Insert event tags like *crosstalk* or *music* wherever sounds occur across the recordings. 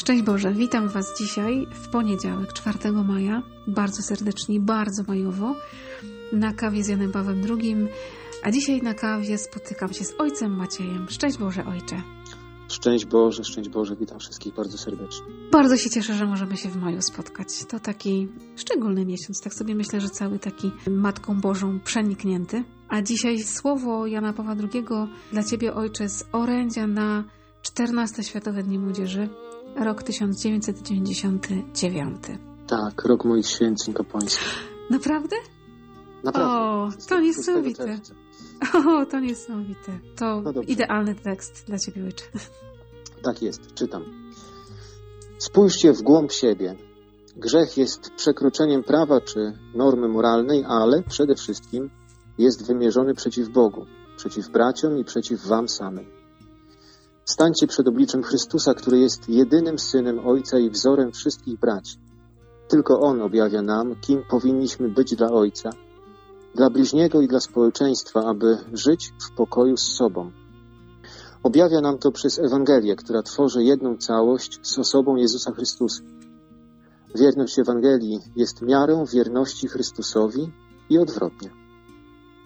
Szczęść Boże, witam Was dzisiaj w poniedziałek, 4 maja, bardzo serdecznie, bardzo majowo, na kawie z Janem Pawłem II, a dzisiaj na kawie spotykam się z Ojcem Maciejem. Szczęść Boże, Ojcze. Szczęść Boże, szczęść Boże, witam wszystkich bardzo serdecznie. Bardzo się cieszę, że możemy się w maju spotkać. To taki szczególny miesiąc, tak sobie myślę, że cały taki Matką Bożą przeniknięty. A dzisiaj słowo Jana Pawła II dla Ciebie, Ojcze, z orędzia na 14 Światowe Dni Młodzieży rok 1999. Tak, rok moich święceń kapłańskich. Naprawdę? Naprawdę. O, to niesamowite. *laughs* O, to niesamowite. To no idealny tekst dla Ciebie, ojcze. *laughs* Tak jest, czytam. Spójrzcie w głąb siebie. Grzech jest przekroczeniem prawa czy normy moralnej, ale przede wszystkim jest wymierzony przeciw Bogu, przeciw braciom i przeciw Wam samym. Stańcie przed obliczem Chrystusa, który jest jedynym synem Ojca i wzorem wszystkich braci. Tylko On objawia nam, kim powinniśmy być dla Ojca, dla bliźniego i dla społeczeństwa, aby żyć w pokoju z sobą. Objawia nam to przez Ewangelię, która tworzy jedną całość z osobą Jezusa Chrystusa. Wierność Ewangelii jest miarą wierności Chrystusowi i odwrotnie.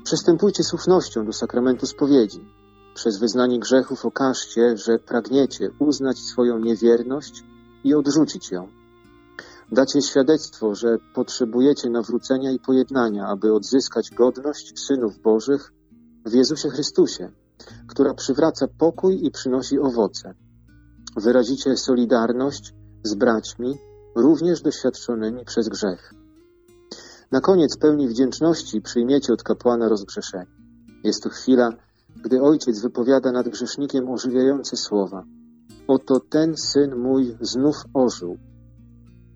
Przystępujcie z ufnością do sakramentu spowiedzi, przez wyznanie grzechów okażcie, że pragniecie uznać swoją niewierność i odrzucić ją. Dacie świadectwo, że potrzebujecie nawrócenia i pojednania, aby odzyskać godność synów Bożych w Jezusie Chrystusie, która przywraca pokój i przynosi owoce. Wyrazicie solidarność z braćmi, również doświadczonymi przez grzech. Na koniec pełni wdzięczności przyjmiecie od kapłana rozgrzeszenie. Jest to chwila, gdy ojciec wypowiada nad grzesznikiem ożywiające słowa. Oto ten syn mój znów ożył.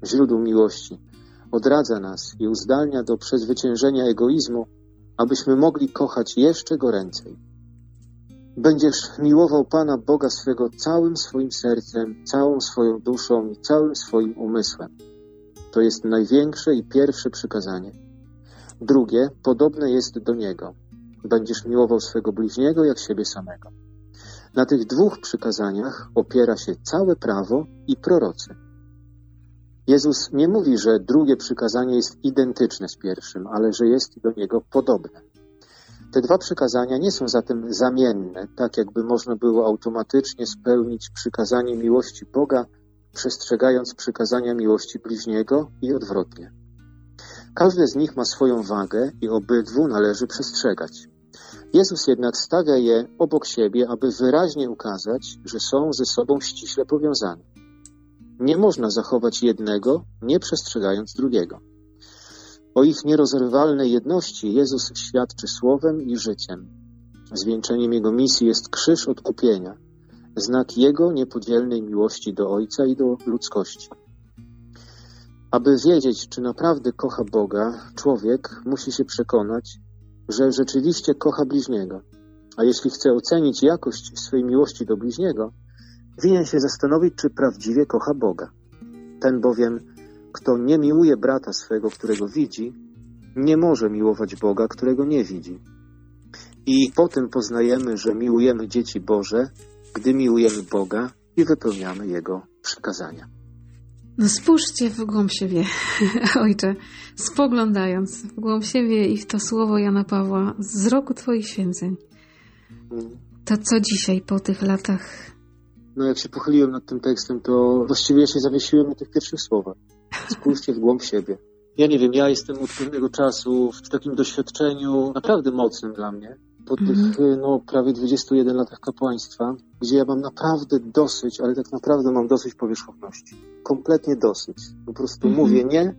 Źródło miłości odradza nas i uzdalnia do przezwyciężenia egoizmu, abyśmy mogli kochać jeszcze goręcej. Będziesz miłował Pana Boga swego całym swoim sercem, całą swoją duszą i całym swoim umysłem. To jest największe i pierwsze przykazanie. Drugie podobne jest do niego. Będziesz miłował swego bliźniego jak siebie samego. Na tych dwóch przykazaniach opiera się całe prawo i prorocy. Jezus nie mówi, że drugie przykazanie jest identyczne z pierwszym, ale że jest do niego podobne. Te dwa przykazania nie są zatem zamienne, tak jakby można było automatycznie spełnić przykazanie miłości Boga, przestrzegając przykazania miłości bliźniego i odwrotnie. Każde z nich ma swoją wagę i obydwu należy przestrzegać. Jezus jednak stawia je obok siebie, aby wyraźnie ukazać, że są ze sobą ściśle powiązane. Nie można zachować jednego, nie przestrzegając drugiego. O ich nierozerwalnej jedności Jezus świadczy słowem i życiem. Zwieńczeniem Jego misji jest krzyż odkupienia, znak Jego niepodzielnej miłości do Ojca i do ludzkości. Aby wiedzieć, czy naprawdę kocha Boga, człowiek musi się przekonać, że rzeczywiście kocha bliźniego. A jeśli chce ocenić jakość swojej miłości do bliźniego, winien się zastanowić, czy prawdziwie kocha Boga. Ten bowiem, kto nie miłuje brata swego, którego widzi, nie może miłować Boga, którego nie widzi. I po tym poznajemy, że miłujemy dzieci Boże, gdy miłujemy Boga i wypełniamy Jego przykazania. No spójrzcie w głąb siebie, *laughs* ojcze, spoglądając w głąb siebie i w to słowo Jana Pawła z roku Twoich święceń. To co dzisiaj po tych latach No jak się pochyliłem nad tym tekstem, to właściwie ja się zawiesiłem na tych pierwszych słowach. Spójrzcie w głąb siebie. Ja nie wiem, ja jestem od pewnego czasu w takim doświadczeniu naprawdę mocnym dla mnie. Po tych Mhm. no, prawie 21 latach kapłaństwa, gdzie ja mam naprawdę dosyć, ale tak naprawdę mam dosyć powierzchowności. Kompletnie dosyć. Po prostu Mhm. mówię nie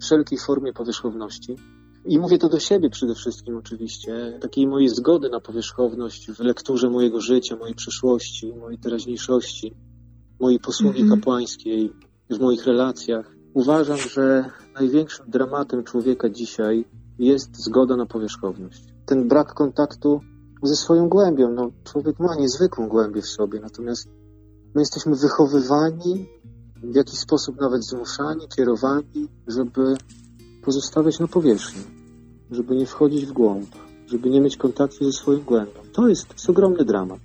wszelkiej formie powierzchowności. I mówię to do siebie przede wszystkim oczywiście, takiej mojej zgody na powierzchowność w lekturze mojego życia, mojej przeszłości, mojej teraźniejszości, mojej posługi Mhm. kapłańskiej, w moich relacjach. Uważam, że największym dramatem człowieka dzisiaj jest zgoda na powierzchowność. Ten brak kontaktu ze swoją głębią. No, człowiek ma niezwykłą głębię w sobie, natomiast my jesteśmy wychowywani, w jakiś sposób nawet zmuszani, kierowani, żeby pozostawiać na powierzchni, żeby nie wchodzić w głąb, żeby nie mieć kontaktu ze swoją głębią. To jest, to jest ogromny dramat.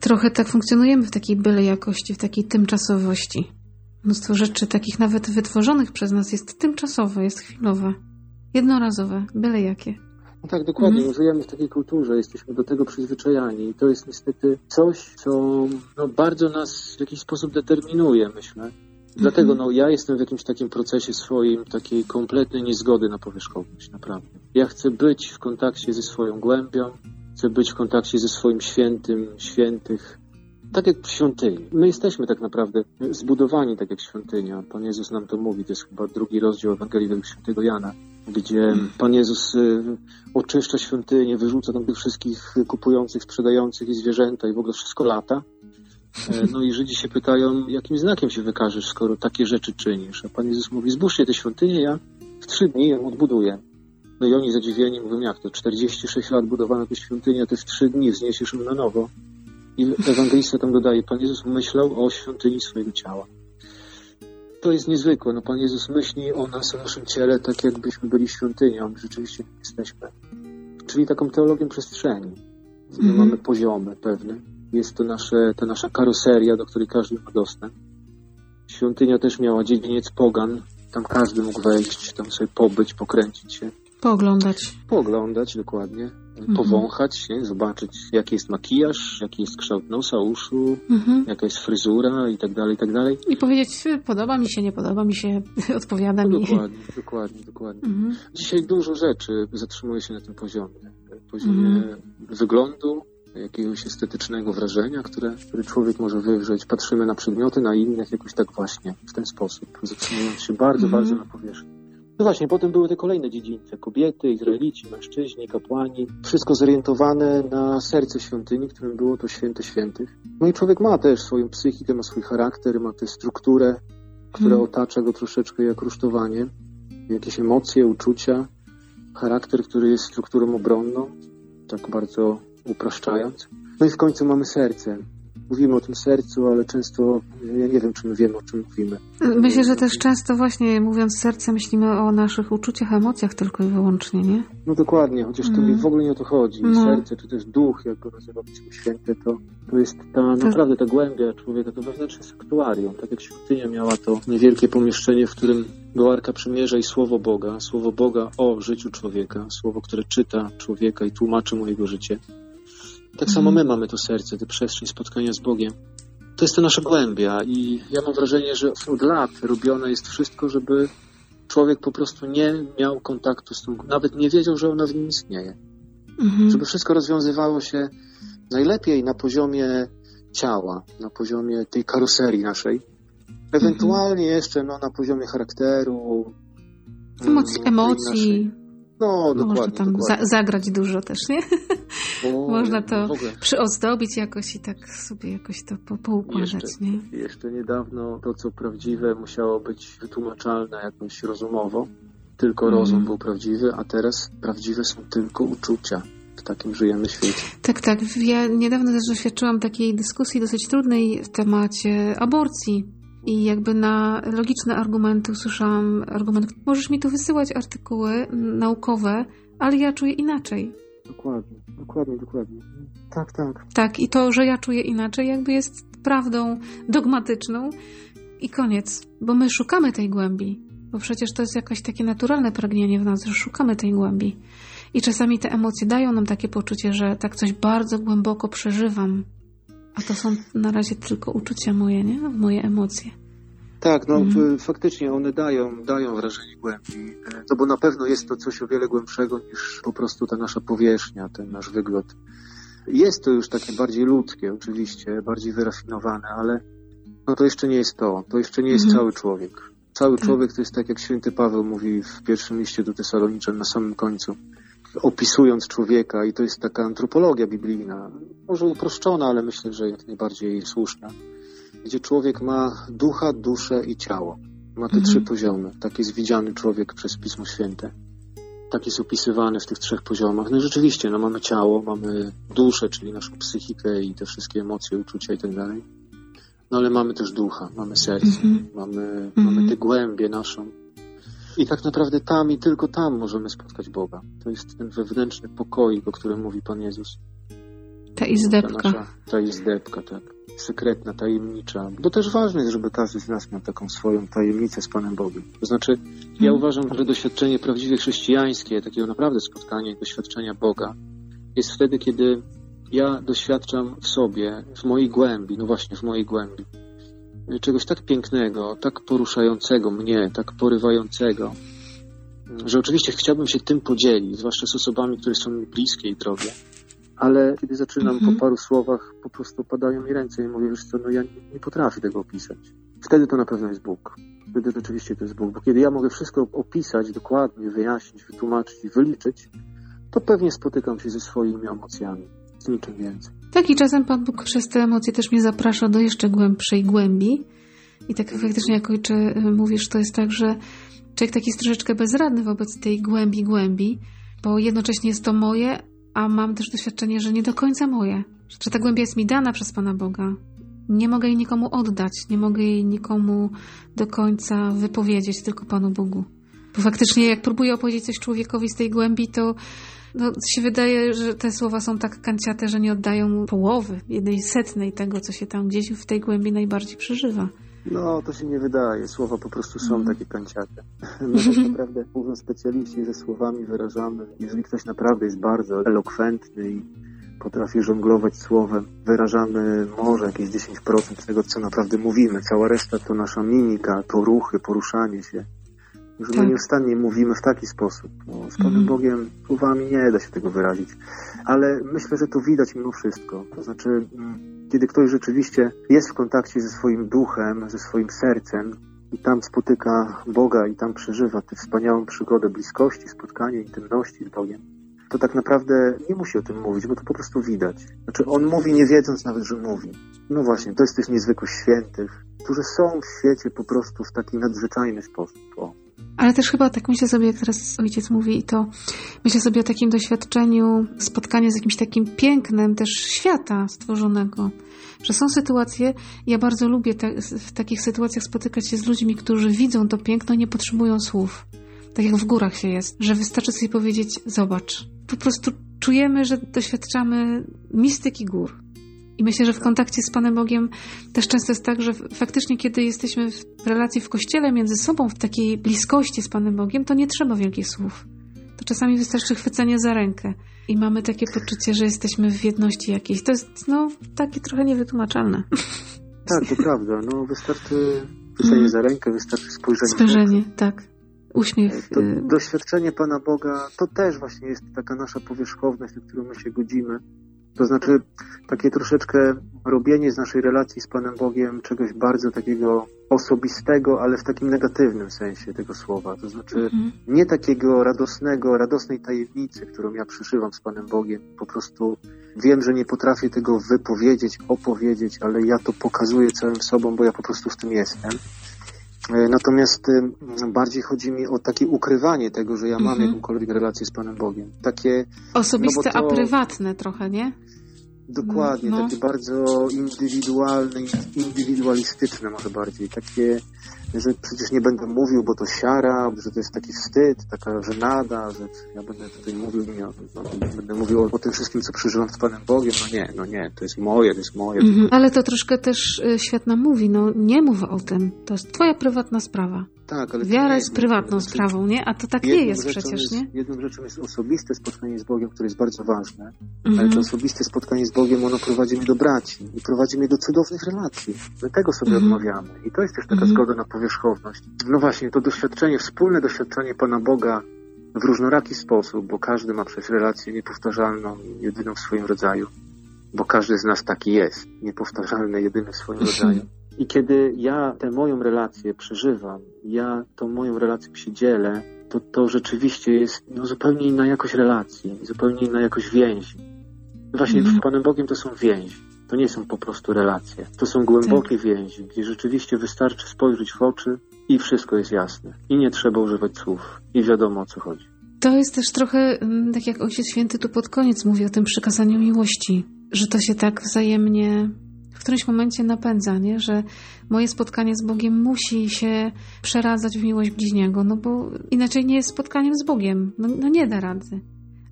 Trochę tak funkcjonujemy w takiej byle jakości, w takiej tymczasowości. Mnóstwo rzeczy takich nawet wytworzonych przez nas jest tymczasowe, jest chwilowe, jednorazowe, byle jakie. No tak, dokładnie. Mhm. Żyjemy w takiej kulturze, jesteśmy do tego przyzwyczajani i to jest niestety coś, co no, bardzo nas w jakiś sposób determinuje, myślę. Dlatego no, ja jestem w jakimś takim procesie swoim, takiej kompletnej niezgody na powierzchowność, naprawdę. Ja chcę być w kontakcie ze swoją głębią, chcę być w kontakcie ze swoim świętym, świętych, tak jak w świątyni. My jesteśmy tak naprawdę zbudowani tak jak świątynia. Pan Jezus nam to mówi, to jest chyba drugi rozdział Ewangelii według świętego Jana, gdzie Pan Jezus y, oczyszcza świątynię, wyrzuca tam tych wszystkich kupujących, sprzedających i zwierzęta i w ogóle wszystko lata. E, No i Żydzi się pytają, jakim znakiem się wykażesz, skoro takie rzeczy czynisz? A Pan Jezus mówi, zbóżcie tę świątynię, ja w trzy dni ją odbuduję. No i oni zadziwieni mówią, jak to, 46 lat budowana ta świątynia, ty w trzy dni wzniesiesz ją na nowo. I ewangelista tam dodaje, Pan Jezus myślał o świątyni swojego ciała. To jest niezwykłe. No, Pan Jezus myśli o nas, o naszym ciele, tak jakbyśmy byli świątynią. Rzeczywiście jesteśmy. Czyli taką teologią przestrzeni. My Mhm. Mamy poziomy pewne. Jest to nasze, ta nasza karoseria, do której każdy ma dostęp. Świątynia też miała dziedziniec pogan. Tam każdy mógł wejść, tam sobie pobyć, pokręcić się, Pooglądać. pooglądać dokładnie, powąchać, nie? zobaczyć jaki jest makijaż, jaki jest kształt nosa, uszu, Mhm. jaka jest fryzura i tak dalej, i tak dalej. I powiedzieć, podoba mi się, nie podoba mi się, *laughs* odpowiada No, mi. dokładnie, dokładnie, dokładnie. Mhm. Dzisiaj dużo rzeczy zatrzymuje się na tym poziomie. Poziomie Mhm. wyglądu, jakiegoś estetycznego wrażenia, które, które człowiek może wywrzeć. Patrzymy na przedmioty, na innych jakoś tak właśnie, w ten sposób, zatrzymując się bardzo, Mhm. bardzo na powierzchni. No właśnie, potem były te kolejne dziedzińce. Kobiety, Izraelici, mężczyźni, kapłani. Wszystko zorientowane na serce świątyni, którym było to święte świętych. No i człowiek ma też swoją psychikę, ma swój charakter, ma tę strukturę, która Mhm. otacza go troszeczkę jak rusztowanie. Jakieś emocje, uczucia, charakter, który jest strukturą obronną, tak bardzo upraszczając. No i w końcu mamy serce. Mówimy o tym sercu, ale często ja nie wiem, czy my wiemy, o czym mówimy. Myślę, że też często właśnie mówiąc serce myślimy o naszych uczuciach, emocjach tylko i wyłącznie, nie? No dokładnie, chociaż to Mm. w ogóle nie o to chodzi. No. Serce, czy też duch, jak go nazywa Pismo Święte, to, to jest ta naprawdę ta głębia człowieka, to wewnętrzne sanktuarium. Tak jak świątynia miała to niewielkie pomieszczenie, w którym była Arka Przymierza i Słowo Boga. Słowo Boga o życiu człowieka. Słowo, które czyta człowieka i tłumaczy mu jego życie. Tak samo my mamy to serce, tę przestrzeń spotkania z Bogiem. To jest to nasza głębia i ja mam wrażenie, że od lat robione jest wszystko, żeby człowiek po prostu nie miał kontaktu z tą, nawet nie wiedział, że ona w nim istnieje. Mhm. Żeby wszystko rozwiązywało się najlepiej na poziomie ciała, na poziomie tej karoserii naszej. Ewentualnie jeszcze no, na poziomie charakteru. Emocji, mm, emocji. No, Można dokładnie. tam za, dokładnie. zagrać dużo też, nie? *laughs* Można to ogóle Przyozdobić jakoś i tak sobie jakoś to po, poukładać, Jeszcze. nie? Jeszcze niedawno to, co prawdziwe, musiało być wytłumaczalne jakoś rozumowo. Tylko Mhm. rozum był prawdziwy, a teraz prawdziwe są tylko uczucia. W takim żyjemy świecie. Tak, tak. Ja niedawno też doświadczyłam takiej dyskusji dosyć trudnej w temacie aborcji. I jakby na logiczne argumenty usłyszałam argument, możesz mi tu wysyłać artykuły naukowe, ale ja czuję inaczej. Dokładnie, dokładnie, dokładnie. Tak, tak. Tak, i to, że ja czuję inaczej, jakby jest prawdą dogmatyczną i koniec. Bo my szukamy tej głębi. Bo przecież to jest jakieś takie naturalne pragnienie w nas, że szukamy tej głębi. I czasami te emocje dają nam takie poczucie, że tak coś bardzo głęboko przeżywam. A to są na razie tylko uczucia moje, nie? Moje emocje. Tak, no mhm. faktycznie one dają, dają wrażenie głębi. No bo na pewno jest to coś o wiele głębszego niż po prostu ta nasza powierzchnia, ten nasz wygląd. Jest to już takie bardziej ludzkie, oczywiście, bardziej wyrafinowane, ale no to jeszcze nie jest to. To jeszcze nie jest mhm. cały człowiek. Cały tak. człowiek to jest tak, jak święty Paweł mówi w pierwszym liście do Tesaloniczan na samym końcu, opisując człowieka i to jest taka antropologia biblijna, może uproszczona, ale myślę, że jak najbardziej słuszna, gdzie człowiek ma ducha, duszę i ciało. Ma te mhm. trzy poziomy. Tak jest widziany człowiek przez Pismo Święte. Tak jest opisywany w tych trzech poziomach. No rzeczywiście, no mamy ciało, mamy duszę, czyli naszą psychikę i te wszystkie emocje, uczucia i tak dalej no ale mamy też ducha, mamy serce, mm-hmm. mamy, mm-hmm. mamy tę głębię naszą. I tak naprawdę tam i tylko tam możemy spotkać Boga. To jest ten wewnętrzny pokoik, o którym mówi Pan Jezus. Ta izdebka. Ta, nasza, ta izdebka, tak. Sekretna, tajemnicza. Bo też ważne jest, żeby każdy z nas miał taką swoją tajemnicę z Panem Bogiem. To znaczy, ja mm. uważam, że doświadczenie prawdziwie chrześcijańskie, takiego naprawdę spotkania i doświadczenia Boga, jest wtedy, kiedy ja doświadczam w sobie, w mojej głębi, no właśnie w mojej głębi, czegoś tak pięknego, tak poruszającego mnie, tak porywającego, że oczywiście chciałbym się tym podzielić, zwłaszcza z osobami, które są mi bliskie i drogie, ale kiedy zaczynam mm -hmm. po mhm. paru słowach, po prostu padają mi ręce i mówię, wiesz co, no ja nie, nie potrafię tego opisać. Wtedy to na pewno jest Bóg. Wtedy rzeczywiście to jest Bóg, bo kiedy ja mogę wszystko opisać dokładnie, wyjaśnić, wytłumaczyć i wyliczyć, to pewnie spotykam się ze swoimi emocjami niczym więcej. Tak, i czasem Pan Bóg przez te emocje też mnie zaprasza do jeszcze głębszej głębi. I tak faktycznie, jak ojcze y, mówisz, to jest tak, że człowiek taki jest troszeczkę bezradny wobec tej głębi, głębi, bo jednocześnie jest to moje, a mam też doświadczenie, że nie do końca moje. Że ta głębia jest mi dana przez Pana Boga. Nie mogę jej nikomu oddać, nie mogę jej nikomu do końca wypowiedzieć, tylko Panu Bogu. Bo faktycznie, jak próbuję opowiedzieć coś człowiekowi z tej głębi, to no, się wydaje, że te słowa są tak kanciate, że nie oddają połowy, jednej setnej tego, co się tam gdzieś w tej głębi najbardziej przeżywa. No, to się nie wydaje. Słowa po prostu są mm. takie kanciate. My *laughs* tak naprawdę, mówią specjaliści, że słowami wyrażamy. Jeżeli ktoś naprawdę jest bardzo elokwentny i potrafi żonglować słowem, wyrażamy może jakieś 10% tego, co naprawdę mówimy. Cała reszta to nasza mimika, to ruchy, poruszanie się że tak. my nieustannie mówimy w taki sposób. No, z Panem mm. Bogiem słowami nie da się tego wyrazić. Ale myślę, że to widać mimo wszystko. To znaczy, mm, kiedy ktoś rzeczywiście jest w kontakcie ze swoim duchem, ze swoim sercem i tam spotyka Boga i tam przeżywa tę wspaniałą przygodę bliskości, spotkania, intymności z Bogiem, to tak naprawdę nie musi o tym mówić, bo to po prostu widać. Znaczy, on mówi nie wiedząc nawet, że mówi. No właśnie, to jest tych niezwykłych świętych, którzy są w świecie po prostu w taki nadzwyczajny sposób. O. Ale też chyba tak myślę sobie, jak teraz ojciec mówi, i to myślę sobie o takim doświadczeniu spotkania z jakimś takim pięknem też świata stworzonego. Że są sytuacje, ja bardzo lubię te, w takich sytuacjach spotykać się z ludźmi, którzy widzą to piękno, nie potrzebują słów. Tak jak w górach się jest, że wystarczy sobie powiedzieć: Zobacz. Po prostu czujemy, że doświadczamy mistyki gór i myślę, że w kontakcie z Panem Bogiem też często jest tak, że faktycznie, kiedy jesteśmy w relacji w kościele między sobą, w takiej bliskości z Panem Bogiem, to nie trzeba wielkich słów. To czasami wystarczy chwycenie za rękę i mamy takie poczucie, że jesteśmy w jedności jakiejś. To jest, no, takie trochę niewytłumaczalne. Tak, to prawda. No, wystarczy *laughs* chwycenie mm. za rękę, wystarczy spojrzenie. Spojrzenie, tak. Uśmiech. To y- doświadczenie Pana Boga to też właśnie jest taka nasza powierzchowność, na którą my się godzimy to znaczy takie troszeczkę robienie z naszej relacji z Panem Bogiem czegoś bardzo takiego osobistego, ale w takim negatywnym sensie tego słowa. To znaczy mhm. nie takiego radosnego, radosnej tajemnicy, którą ja przeżywam z Panem Bogiem. Po prostu wiem, że nie potrafię tego wypowiedzieć, opowiedzieć, ale ja to pokazuję całym sobą, bo ja po prostu w tym jestem. E, natomiast y, bardziej chodzi mi o takie ukrywanie tego, że ja mam mhm. jakąkolwiek relację z Panem Bogiem. Takie osobiste, no to... a prywatne trochę, nie? Dokładnie, no. takie bardzo indywidualne, indywidualistyczne może bardziej, takie, że przecież nie będę mówił, bo to siara, że to jest taki wstyd, taka żenada, że ja będę tutaj mówił, nie, no, będę mówił o, o, tym wszystkim, co przeżyłam z Panem Bogiem, no nie, no nie, to jest moje, to jest moje. Mhm. Ale to troszkę też y, świat nam mówi, no nie mów o tym, to jest twoja prywatna sprawa. Tak, ale Wiara jest prywatną znaczy- sprawą, nie? A to tak nie jest rzeczą przecież, jest, nie? Jedną rzeczą jest osobiste spotkanie z Bogiem, które jest bardzo ważne, ale Mhm. to osobiste spotkanie z Bogiem, ono prowadzi mnie do braci i prowadzi mnie do cudownych relacji. My tego sobie Mhm. odmawiamy. I to jest też taka Mhm. zgoda na powierzchowność. No właśnie, to doświadczenie, wspólne doświadczenie Pana Boga w różnoraki sposób, bo każdy ma przecież relację niepowtarzalną, jedyną w swoim rodzaju, bo każdy z nas taki jest, niepowtarzalny, jedyny w swoim Mhm. rodzaju. I kiedy ja tę moją relację przeżywam, ja tą moją relacją się dzielę, to to rzeczywiście jest no, zupełnie inna jakość relacji, zupełnie inna jakość więzi. Właśnie Mhm. z Panem Bogiem to są więzi. To nie są po prostu relacje. To są głębokie więzi, gdzie rzeczywiście wystarczy spojrzeć w oczy i wszystko jest jasne. I nie trzeba używać słów. I wiadomo o co chodzi. To jest też trochę, mm, tak jak Ojciec Święty tu pod koniec mówi o tym przykazaniu miłości, że to się tak wzajemnie którymś momencie napędza, nie? że moje spotkanie z Bogiem musi się przeradzać w miłość bliźniego, no bo inaczej nie jest spotkaniem z Bogiem. No, no nie da rady.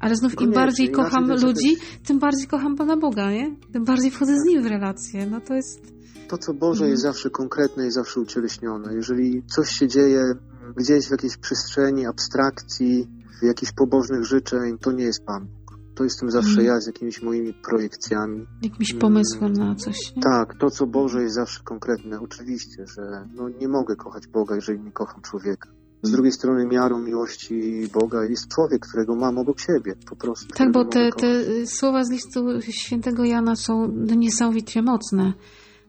Ale znów im bardziej kocham ludzi, tym bardziej kocham Pana Boga, nie? Tym bardziej wchodzę z Nim w relacje. No to jest... To, co Boże Mhm. jest zawsze konkretne i zawsze ucieleśnione. Jeżeli coś się dzieje gdzieś w jakiejś przestrzeni abstrakcji, jakichś pobożnych życzeń, to nie jest Pan. To jestem zawsze Mhm. ja z jakimiś moimi projekcjami. Jakimś Mm. pomysłem na coś. Nie? Tak, to co Boże jest zawsze konkretne. Oczywiście, że no, nie mogę kochać Boga, jeżeli nie kocham człowieka. Z drugiej strony miarą miłości Boga jest człowiek, którego mam obok siebie, po prostu. Tak, bo te, te słowa z listu świętego Jana są niesamowicie mocne.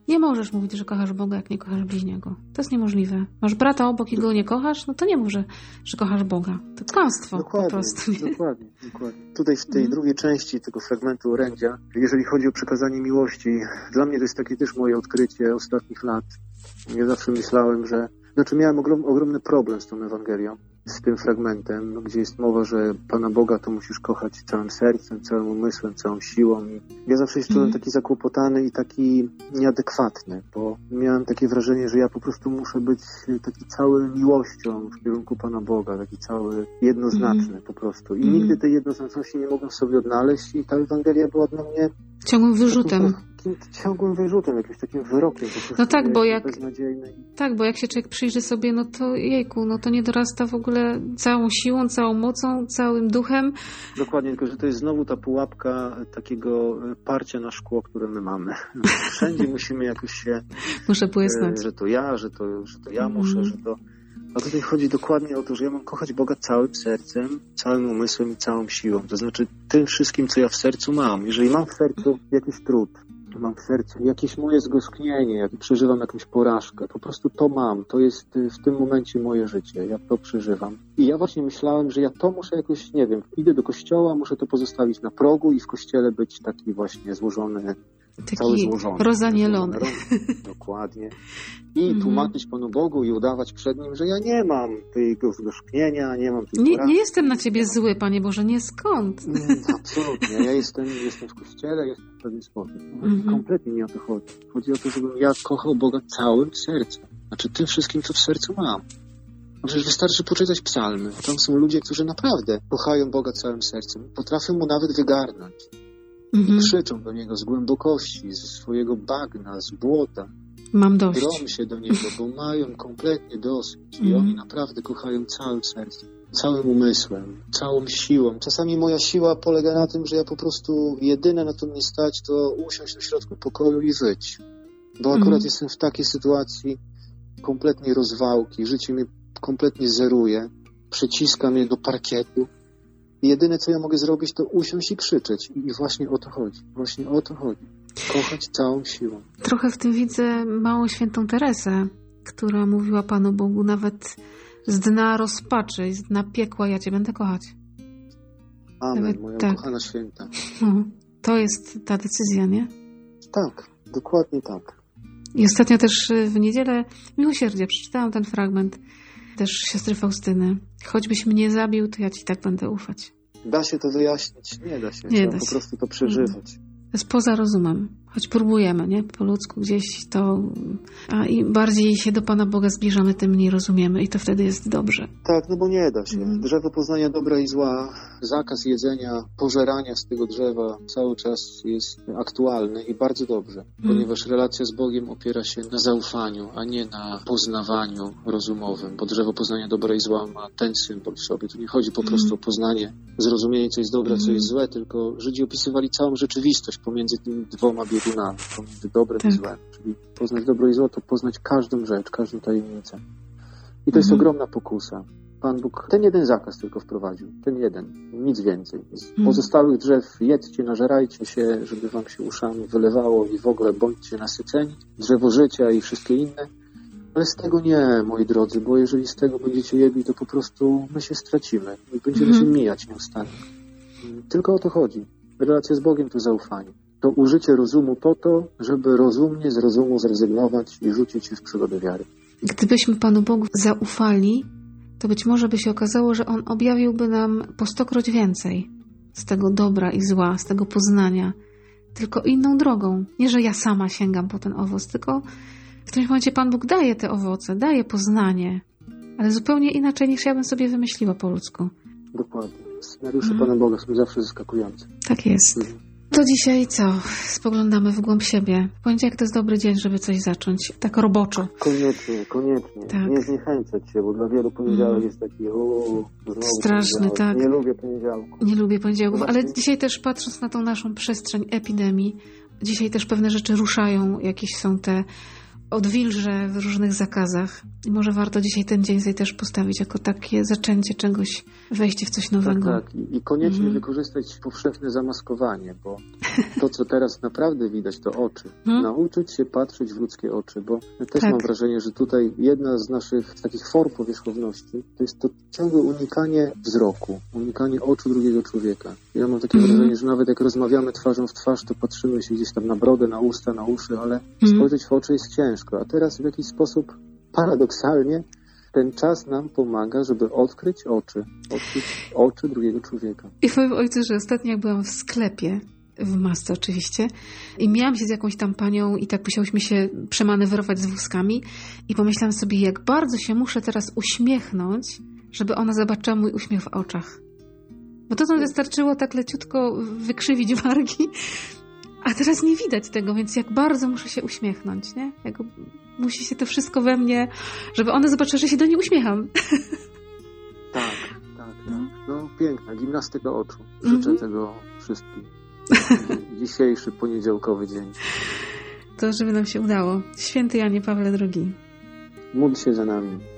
Nie możesz mówić, że kochasz Boga, jak nie kochasz bliźniego. To jest niemożliwe. Masz brata obok i go nie kochasz, no to nie mów, że, że kochasz Boga. To kłamstwo po Dokładnie, prostu. Nie? dokładnie, dokładnie. Tutaj w tej Mhm. drugiej części tego fragmentu orędzia, jeżeli chodzi o przekazanie miłości, dla mnie to jest takie też moje odkrycie ostatnich lat. Ja zawsze myślałem, że, znaczy miałem ogrom, ogromny problem z tą Ewangelią, z tym fragmentem, no, gdzie jest mowa, że Pana Boga to musisz kochać całym sercem, całym umysłem, całą siłą. I ja zawsze się czułem Mhm. taki zakłopotany i taki nieadekwatny, bo miałem takie wrażenie, że ja po prostu muszę być taki cały miłością w kierunku Pana Boga, taki cały jednoznaczny po prostu. I Mhm. nigdy tej jednoznaczności nie mogłem sobie odnaleźć i ta Ewangelia była dla mnie Ciągłym wyrzutem. ciągłym wyrzutem, jakimś takim wyrokiem. No tak, bo jak-. Tak, bo jak się człowiek przyjrzy sobie, no to jejku, no to nie dorasta w ogóle całą siłą, całą mocą, całym duchem. Dokładnie, tylko że to jest znowu ta pułapka takiego e, parcia na szkło, które my mamy. *laughs* Wszędzie musimy jakoś się Muszę e, błysnąć. że to ja, że to, że to ja muszę, że to. A tutaj chodzi dokładnie o to, że ja mam kochać Boga całym sercem, całym umysłem i całą siłą. To znaczy tym wszystkim, co ja w sercu mam. Jeżeli mam w sercu jakiś trud, mam w sercu jakieś moje zgosknienie, jak przeżywam jakąś porażkę, po prostu to mam. To jest y, w tym momencie moje życie. Ja to przeżywam. I ja właśnie myślałem, że ja to muszę jakoś, nie wiem, idę do kościoła, muszę to pozostawić na progu i w kościele być taki właśnie złożony cały Taki złożony. rozanielony. *laughs* Dokładnie. I Mhm. tłumaczyć Panu Bogu i udawać przed Nim, że ja nie mam tego zgorzknienia, nie mam tej Nie, nie jestem na ciebie zły, Panie Boże, nie skąd. Absolutnie. Ja jestem, jestem w kościele, jestem w pewien sposób. Mhm. Kompletnie nie o to chodzi. Chodzi o to, żebym ja kochał Boga całym sercem. Znaczy tym wszystkim, co w sercu mam. Przecież wystarczy poczytać psalmy. Tam są ludzie, którzy naprawdę kochają Boga całym sercem. Potrafią Mu nawet wygarnąć. Mhm. Krzyczą do Niego z głębokości, ze swojego bagna, z błota. Mam dość. Drą się do Niego, bo mają kompletnie dosyć. I Mhm. oni naprawdę kochają całym sercem, całym umysłem, całą siłą. Czasami moja siła polega na tym, że ja po prostu jedyne na to mnie stać, to usiąść na środku pokoju i wyć. Bo akurat Mhm. jestem w takiej sytuacji kompletnej rozwałki, życie mnie kompletnie zeruje, przyciska mnie do parkietu. Jedyne, co ja mogę zrobić, to usiąść i krzyczeć. I właśnie o to chodzi. Właśnie o to chodzi. Kochać całą siłą. Trochę w tym widzę małą świętą Teresę, która mówiła Panu Bogu nawet z dna rozpaczy, z dna piekła, ja Cię będę kochać. Amen, Nawet moja tak. kochana święta. No, to jest ta decyzja, nie? Tak, dokładnie tak. I ostatnio też w niedzielę miłosierdzie przeczytałam ten fragment też siostry Faustyny. Choćbyś mnie zabił, to ja Ci tak będę ufać. Da się to wyjaśnić? Nie da się. Nie Trzeba da po się. prostu to przeżywać. To jest poza rozumem. Choć próbujemy, nie? Po ludzku gdzieś to, a im bardziej się do Pana Boga zbliżamy, tym mniej rozumiemy i to wtedy jest dobrze. Tak, no bo nie da się. Mhm. Drzewo poznania dobra i zła, zakaz jedzenia, pożerania z tego drzewa cały czas jest aktualny i bardzo dobrze, ponieważ relacja z Bogiem opiera się na zaufaniu, a nie na poznawaniu rozumowym, bo drzewo poznania dobra i zła ma ten symbol w sobie. Tu nie chodzi po prostu o poznanie, zrozumienie, co jest dobre, co jest złe, tylko Żydzi opisywali całą rzeczywistość pomiędzy tymi dwoma biegunami, pomiędzy dobrem Tak. i złem. Czyli poznać dobro i zło to poznać każdą rzecz, każdą tajemnicę. I to jest Mhm. ogromna pokusa. Pan Bóg ten jeden zakaz tylko wprowadził. Ten jeden. Nic więcej. Z Mhm. pozostałych drzew jedzcie, nażerajcie się, żeby wam się uszami wylewało i w ogóle bądźcie nasyceni. Drzewo życia i wszystkie inne. Ale z tego nie, moi drodzy, bo jeżeli z tego będziecie jedli, to po prostu my się stracimy i będziemy Mhm. się mijać nieustannie. Tylko o to chodzi. Relacja z Bogiem to zaufanie. To użycie rozumu po to, żeby rozumnie z rozumu zrezygnować i rzucić się w przygodę wiary. Gdybyśmy Panu Bogu zaufali, to być może by się okazało, że On objawiłby nam po stokroć więcej z tego dobra i zła, z tego poznania, tylko inną drogą. Nie, że ja sama sięgam po ten owoc, tylko w którymś momencie Pan Bóg daje te owoce, daje poznanie, ale zupełnie inaczej niż ja bym sobie wymyśliła po ludzku. Dokładnie. Scenariusze Mhm. Pana Boga są zawsze zaskakujące. Tak jest. Mhm. To dzisiaj co? Spoglądamy w głąb siebie. Poniedziałek to jest dobry dzień, żeby coś zacząć. Tak roboczo. Koniecznie, koniecznie. Tak. Nie zniechęcać się, bo dla wielu poniedziałek Mm. jest taki znowu Straszny, tak. Nie lubię poniedziałku. Nie lubię poniedziałków, ale dzisiaj też patrząc na tą naszą przestrzeń epidemii, dzisiaj też pewne rzeczy ruszają, jakieś są te odwilże w różnych zakazach. I może warto dzisiaj ten dzień sobie też postawić jako takie zaczęcie czegoś, wejście w coś Tak, nowego. tak. I, I koniecznie Mhm. wykorzystać powszechne zamaskowanie, bo to, co teraz naprawdę widać, to oczy. Mhm. Nauczyć się patrzeć w ludzkie oczy, bo ja też Tak. mam wrażenie, że tutaj jedna z naszych takich form powierzchowności to jest to ciągłe unikanie wzroku, unikanie oczu drugiego człowieka. Ja mam takie Mhm. wrażenie, że nawet jak rozmawiamy twarzą w twarz, to patrzymy się gdzieś tam na brodę, na usta, na uszy, ale Mhm. spojrzeć w oczy jest ciężko. A teraz w jakiś sposób paradoksalnie ten czas nam pomaga, żeby odkryć oczy, odkryć oczy drugiego człowieka. I powiem ojcu, że ostatnio jak byłam w sklepie, w masce oczywiście, i miałam się z jakąś tam panią i tak musiałyśmy się przemanewrować z wózkami i pomyślałam sobie, jak bardzo się muszę teraz uśmiechnąć, żeby ona zobaczyła mój uśmiech w oczach. Bo to tam wystarczyło tak leciutko wykrzywić wargi, a teraz nie widać tego, więc jak bardzo muszę się uśmiechnąć, nie? Jak musi się to wszystko we mnie, żeby ona zobaczyła, że się do niej uśmiecham. Tak, tak, tak. No piękna, gimnastyka oczu. Mhm. Życzę tego wszystkim. *laughs* Dzisiejszy poniedziałkowy dzień. To, żeby nam się udało. Święty Janie Pawle II. Módl się za nami.